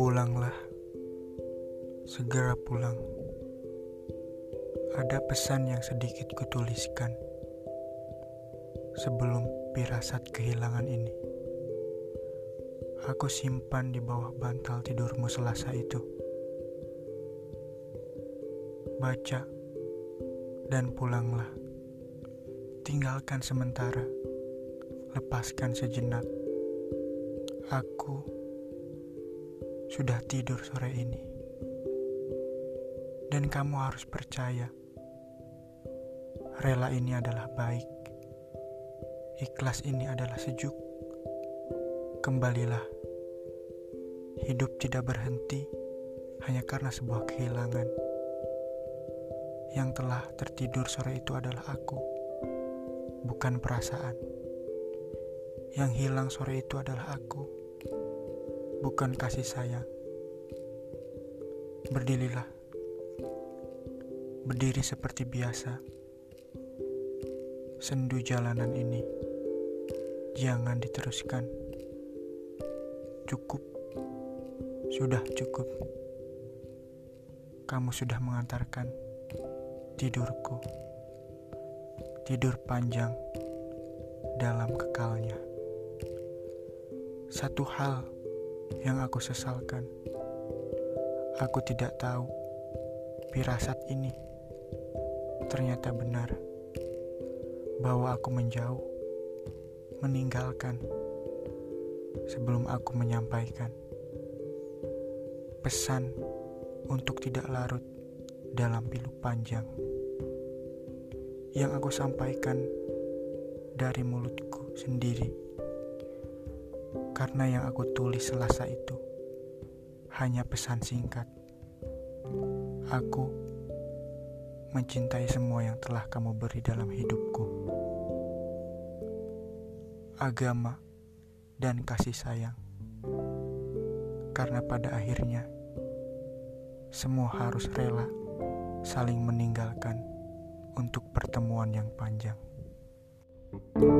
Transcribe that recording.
Pulanglah, segera pulang. Ada pesan yang sedikit kutuliskan sebelum pirasat kehilangan ini. Aku simpan di bawah bantal tidurmu selasa itu. Baca dan pulanglah. Tinggalkan sementara, lepaskan sejenak. Aku sudah tidur sore ini, dan kamu harus percaya, rela ini adalah baik, ikhlas ini adalah sejuk. Kembalilah, hidup tidak berhenti hanya karena sebuah kehilangan. Yang telah tertidur sore itu adalah aku, bukan perasaan. Yang hilang sore itu adalah aku, bukan kasih sayang. Berdirilah, berdiri seperti biasa. Sendu jalanan ini, jangan diteruskan. Cukup, sudah cukup. Kamu sudah mengantarkan tidurku, tidur panjang dalam kekalnya. Satu hal yang aku sesalkan, aku tidak tahu pirasat ini ternyata benar. Bahwa aku menjauh, meninggalkan sebelum aku menyampaikan pesan untuk tidak larut dalam pilu panjang yang aku sampaikan dari mulutku sendiri karena yang aku tulis selasa itu hanya pesan singkat. Aku mencintai semua yang telah kamu beri dalam hidupku. Agama dan kasih sayang. Karena pada akhirnya semua harus rela saling meninggalkan untuk pertemuan yang panjang. thank you